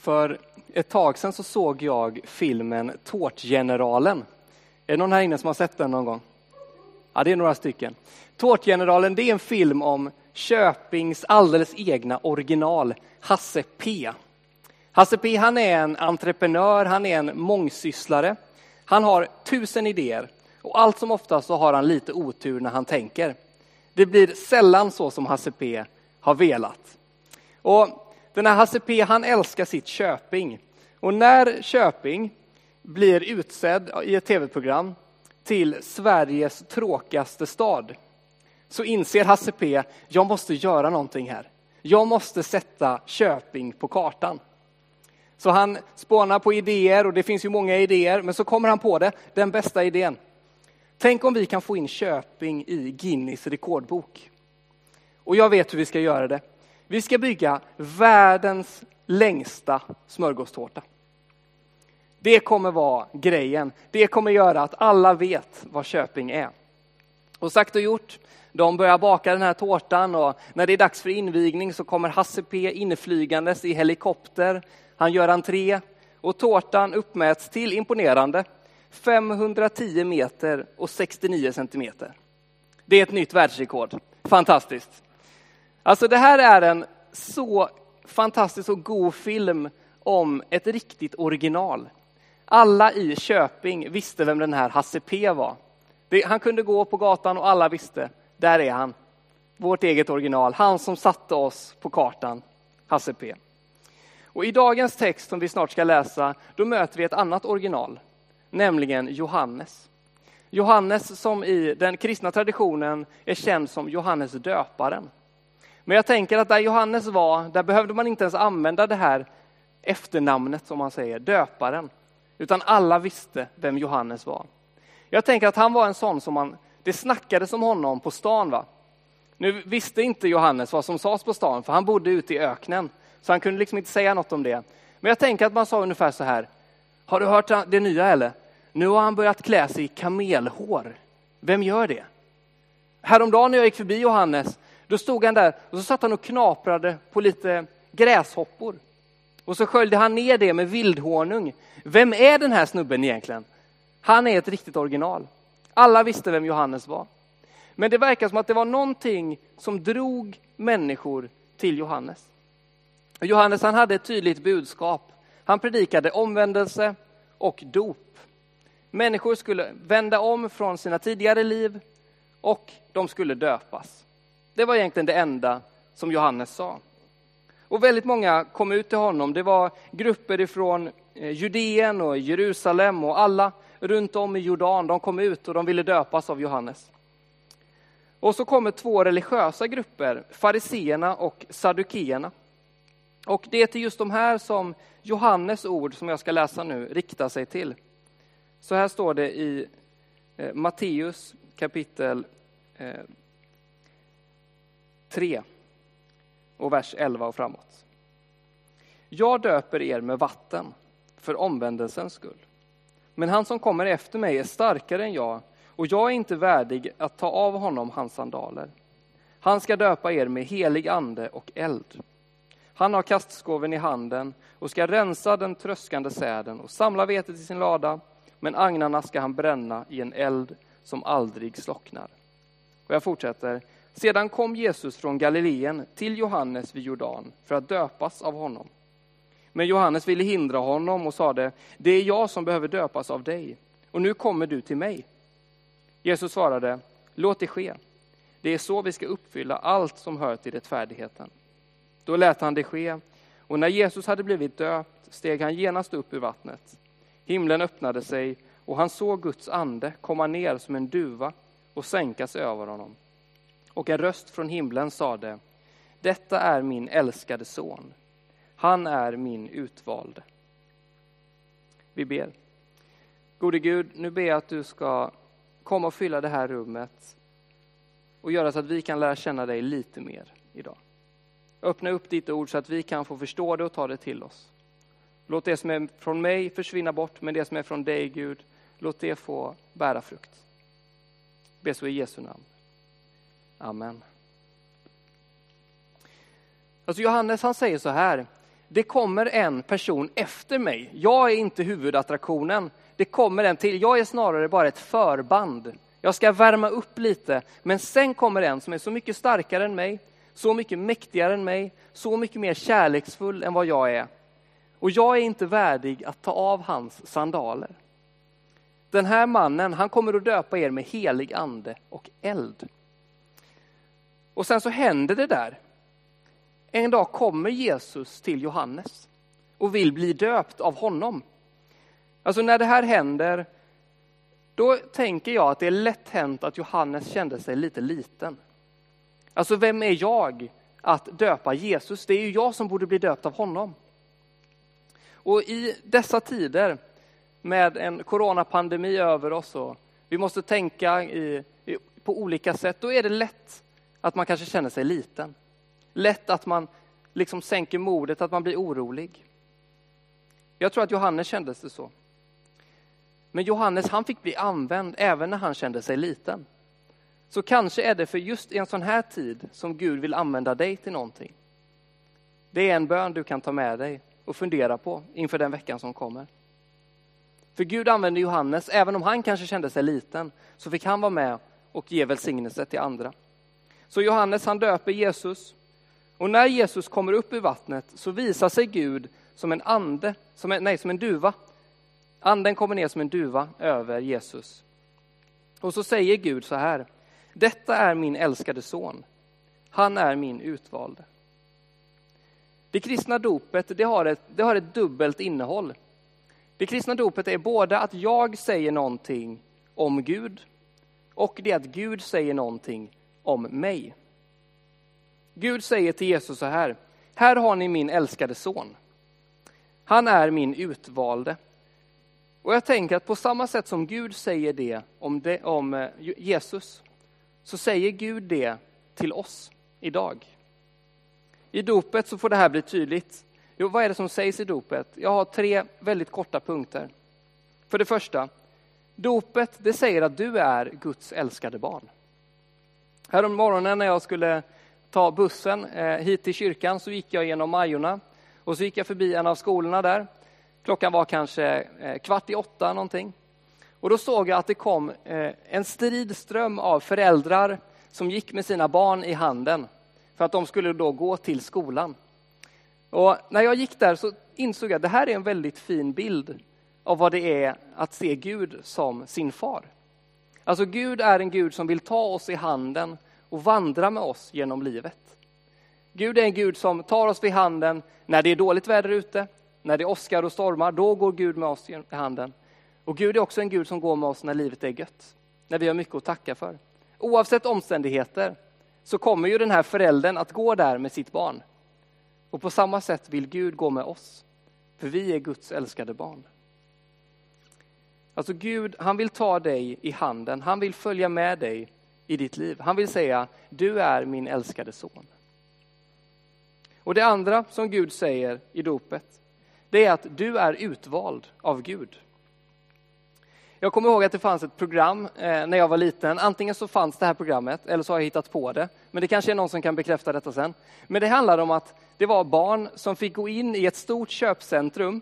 För ett tag sedan så såg jag filmen Tårtgeneralen. Är det någon här inne som har sett den någon gång? Ja, det är några stycken. Tårtgeneralen, det är en film om Köpings alldeles egna original, Hasse P. Hasse P han är en entreprenör, han är en mångsysslare. Han har tusen idéer och allt som oftast så har han lite otur när han tänker. Det blir sällan så som Hasse P har velat. Och den här Hasse P han älskar sitt Köping. Och när Köping blir utsedd i ett tv-program till Sveriges tråkigaste stad så inser Hasse P, jag måste göra någonting här. Jag måste sätta Köping på kartan. Så han spånar på idéer och det finns ju många idéer, men så kommer han på det, den bästa idén. Tänk om vi kan få in Köping i Guinness rekordbok. Och jag vet hur vi ska göra det. Vi ska bygga världens längsta smörgåstårta. Det kommer vara grejen. Det kommer göra att alla vet vad Köping är. Och sagt och gjort, de börjar baka den här tårtan och när det är dags för invigning så kommer Hasse P inflygandes i helikopter. Han gör entré och tårtan uppmäts till imponerande 510 meter och 69 centimeter. Det är ett nytt världsrekord. Fantastiskt. Alltså det här är en så fantastisk och god film om ett riktigt original. Alla i Köping visste vem den här Hasse P var. Han kunde gå på gatan och alla visste, där är han. Vårt eget original, han som satte oss på kartan, Hasse P. Och i dagens text som vi snart ska läsa, då möter vi ett annat original, nämligen Johannes. Johannes som i den kristna traditionen är känd som Johannes döparen. Men jag tänker att där Johannes var, där behövde man inte ens använda det här efternamnet som man säger, döparen. Utan alla visste vem Johannes var. Jag tänker att han var en sån som man, det snackades om honom på stan. va? Nu visste inte Johannes vad som sades på stan, för han bodde ute i öknen. Så han kunde liksom inte säga något om det. Men jag tänker att man sa ungefär så här. Har du hört det nya eller? Nu har han börjat klä sig i kamelhår. Vem gör det? Häromdagen när jag gick förbi Johannes, då stod han där och så satt han och knaprade på lite gräshoppor. Och så sköljde han ner det med vildhonung. Vem är den här snubben egentligen? Han är ett riktigt original. Alla visste vem Johannes var. Men det verkar som att det var någonting som drog människor till Johannes. Johannes han hade ett tydligt budskap. Han predikade omvändelse och dop. Människor skulle vända om från sina tidigare liv och de skulle döpas. Det var egentligen det enda som Johannes sa. Och väldigt många kom ut till honom. Det var grupper ifrån eh, Judeen och Jerusalem och alla runt om i Jordan. De kom ut och de ville döpas av Johannes. Och så kommer två religiösa grupper, fariseerna och saddukeerna. Och det är till just de här som Johannes ord, som jag ska läsa nu, riktar sig till. Så här står det i eh, Matteus kapitel eh, 3 och vers 11 och framåt. Jag döper er med vatten för omvändelsens skull. Men han som kommer efter mig är starkare än jag och jag är inte värdig att ta av honom hans sandaler. Han ska döpa er med helig ande och eld. Han har kastskoven i handen och ska rensa den tröskande säden och samla vetet i sin lada, men agnarna ska han bränna i en eld som aldrig slocknar. Och jag fortsätter. Sedan kom Jesus från Galileen till Johannes vid Jordan för att döpas av honom. Men Johannes ville hindra honom och sade, det är jag som behöver döpas av dig, och nu kommer du till mig. Jesus svarade, låt det ske. Det är så vi ska uppfylla allt som hör till rättfärdigheten. Då lät han det ske, och när Jesus hade blivit döpt steg han genast upp ur vattnet. Himlen öppnade sig, och han såg Guds ande komma ner som en duva och sänka sig över honom. Och en röst från himlen sade, detta är min älskade son. Han är min utvalde. Vi ber. Gode Gud, nu ber jag att du ska komma och fylla det här rummet och göra så att vi kan lära känna dig lite mer idag. Öppna upp ditt ord så att vi kan få förstå det och ta det till oss. Låt det som är från mig försvinna bort, men det som är från dig, Gud, låt det få bära frukt. Be så i Jesu namn. Amen. Alltså Johannes han säger så här, det kommer en person efter mig. Jag är inte huvudattraktionen. Det kommer en till. Jag är snarare bara ett förband. Jag ska värma upp lite, men sen kommer en som är så mycket starkare än mig, så mycket mäktigare än mig, så mycket mer kärleksfull än vad jag är. Och jag är inte värdig att ta av hans sandaler. Den här mannen, han kommer att döpa er med helig ande och eld. Och sen så händer det där. En dag kommer Jesus till Johannes och vill bli döpt av honom. Alltså när det här händer, då tänker jag att det är lätt hänt att Johannes kände sig lite liten. Alltså vem är jag att döpa Jesus? Det är ju jag som borde bli döpt av honom. Och i dessa tider med en coronapandemi över oss och vi måste tänka i, på olika sätt, då är det lätt att man kanske känner sig liten. Lätt att man liksom sänker modet, att man blir orolig. Jag tror att Johannes kände sig så. Men Johannes han fick bli använd även när han kände sig liten. Så kanske är det för just i en sån här tid som Gud vill använda dig till någonting. Det är en bön du kan ta med dig och fundera på inför den veckan som kommer. För Gud använde Johannes, även om han kanske kände sig liten, så fick han vara med och ge välsignelse till andra. Så Johannes han döper Jesus och när Jesus kommer upp ur vattnet så visar sig Gud som en ande, som en, nej, som en duva. Anden kommer ner som en duva över Jesus. Och så säger Gud så här, detta är min älskade son, han är min utvalde. Det kristna dopet det har, ett, det har ett dubbelt innehåll. Det kristna dopet är både att jag säger någonting om Gud och det att Gud säger någonting om mig. Gud säger till Jesus så här, här har ni min älskade son. Han är min utvalde. Och jag tänker att på samma sätt som Gud säger det om, det, om eh, Jesus, så säger Gud det till oss idag. I dopet så får det här bli tydligt. Jo, vad är det som sägs i dopet? Jag har tre väldigt korta punkter. För det första, dopet det säger att du är Guds älskade barn. Härom morgonen när jag skulle ta bussen eh, hit till kyrkan så gick jag genom Majorna och så gick jag förbi en av skolorna där. Klockan var kanske eh, kvart i åtta någonting. Och då såg jag att det kom eh, en strid ström av föräldrar som gick med sina barn i handen för att de skulle då gå till skolan. Och när jag gick där så insåg jag att det här är en väldigt fin bild av vad det är att se Gud som sin far. Alltså Gud är en Gud som vill ta oss i handen och vandra med oss genom livet. Gud är en Gud som tar oss vid handen när det är dåligt väder ute, när det åskar och stormar, då går Gud med oss i handen. Och Gud är också en Gud som går med oss när livet är gött, när vi har mycket att tacka för. Oavsett omständigheter så kommer ju den här föräldern att gå där med sitt barn. Och på samma sätt vill Gud gå med oss, för vi är Guds älskade barn. Alltså Gud, han vill ta dig i handen, han vill följa med dig i ditt liv. Han vill säga, du är min älskade son. Och det andra som Gud säger i dopet, det är att du är utvald av Gud. Jag kommer ihåg att det fanns ett program eh, när jag var liten. Antingen så fanns det här programmet eller så har jag hittat på det. Men det kanske är någon som kan bekräfta detta sen. Men det handlade om att det var barn som fick gå in i ett stort köpcentrum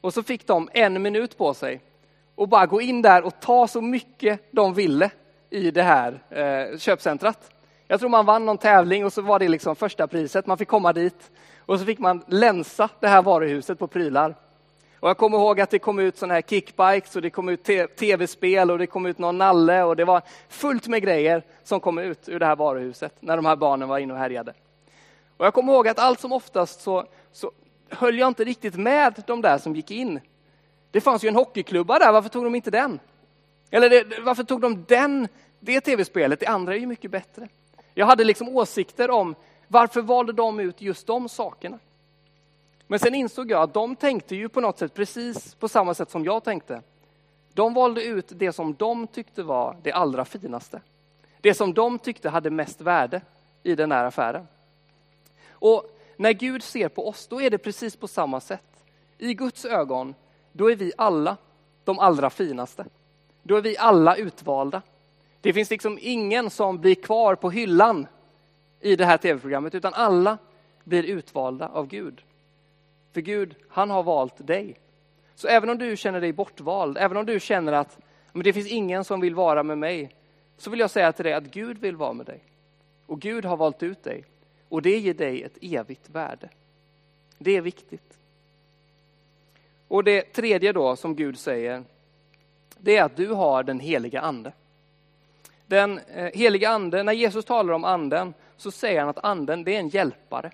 och så fick de en minut på sig och bara gå in där och ta så mycket de ville i det här eh, köpcentrat. Jag tror man vann någon tävling och så var det liksom första priset. Man fick komma dit och så fick man länsa det här varuhuset på prylar. Och jag kommer ihåg att det kom ut sådana här kickbikes och det kom ut tv-spel och det kom ut någon nalle och det var fullt med grejer som kom ut ur det här varuhuset när de här barnen var inne och härjade. Och jag kommer ihåg att allt som oftast så, så höll jag inte riktigt med de där som gick in. Det fanns ju en hockeyklubba där, varför tog de inte den? Eller det, varför tog de den, det tv-spelet? Det andra är ju mycket bättre. Jag hade liksom åsikter om varför valde de ut just de sakerna? Men sen insåg jag att de tänkte ju på något sätt precis på samma sätt som jag tänkte. De valde ut det som de tyckte var det allra finaste. Det som de tyckte hade mest värde i den här affären. Och när Gud ser på oss, då är det precis på samma sätt. I Guds ögon, då är vi alla de allra finaste. Då är vi alla utvalda. Det finns liksom ingen som blir kvar på hyllan i det här tv-programmet, utan alla blir utvalda av Gud. För Gud, han har valt dig. Så även om du känner dig bortvald, även om du känner att men det finns ingen som vill vara med mig, så vill jag säga till dig att Gud vill vara med dig. Och Gud har valt ut dig. Och det ger dig ett evigt värde. Det är viktigt. Och det tredje då som Gud säger, det är att du har den heliga ande. Den eh, heliga ande, när Jesus talar om anden så säger han att anden det är en hjälpare.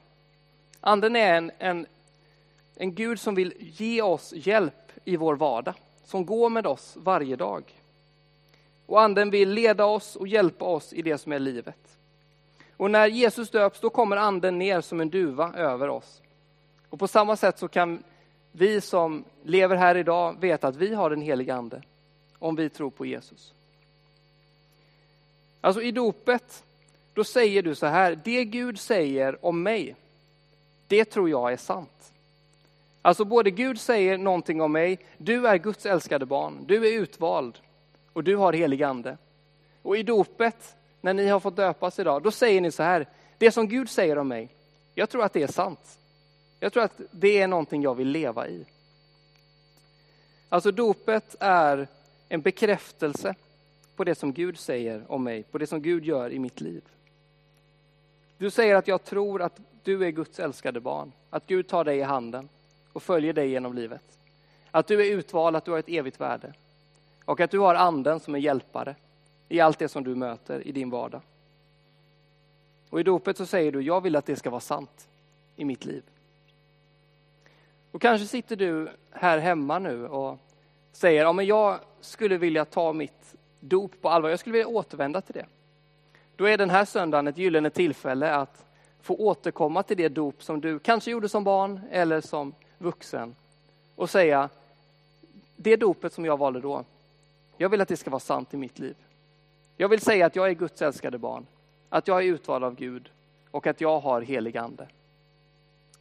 Anden är en, en, en Gud som vill ge oss hjälp i vår vardag, som går med oss varje dag. Och anden vill leda oss och hjälpa oss i det som är livet. Och när Jesus döps, då kommer anden ner som en duva över oss. Och på samma sätt så kan vi som lever här idag veta att vi har den heliga ande, om vi tror på Jesus. Alltså i dopet, då säger du så här, det Gud säger om mig, det tror jag är sant. Alltså både Gud säger någonting om mig, du är Guds älskade barn, du är utvald och du har helig ande. Och i dopet, när ni har fått döpas idag, då säger ni så här, det som Gud säger om mig, jag tror att det är sant. Jag tror att det är någonting jag vill leva i. Alltså dopet är en bekräftelse på det som Gud säger om mig, på det som Gud gör i mitt liv. Du säger att jag tror att du är Guds älskade barn, att Gud tar dig i handen och följer dig genom livet. Att du är utvald, att du har ett evigt värde och att du har anden som en hjälpare i allt det som du möter i din vardag. Och i dopet så säger du, jag vill att det ska vara sant i mitt liv. Och kanske sitter du här hemma nu och säger, ja men jag skulle vilja ta mitt dop på allvar, jag skulle vilja återvända till det. Då är den här söndagen ett gyllene tillfälle att få återkomma till det dop som du kanske gjorde som barn eller som vuxen och säga, det dopet som jag valde då, jag vill att det ska vara sant i mitt liv. Jag vill säga att jag är Guds älskade barn, att jag är utvald av Gud och att jag har helig ande.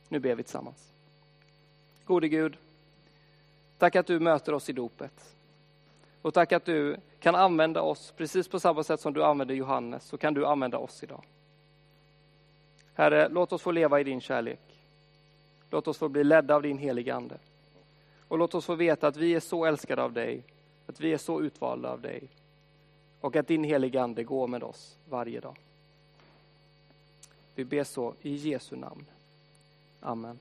Nu ber vi tillsammans. Gode Gud, tack att du möter oss i dopet. Och tack att du kan använda oss precis på samma sätt som du använde Johannes, så kan du använda oss idag. Herre, låt oss få leva i din kärlek. Låt oss få bli ledda av din heliga Ande. Och låt oss få veta att vi är så älskade av dig, att vi är så utvalda av dig och att din heliga Ande går med oss varje dag. Vi ber så i Jesu namn. Amen.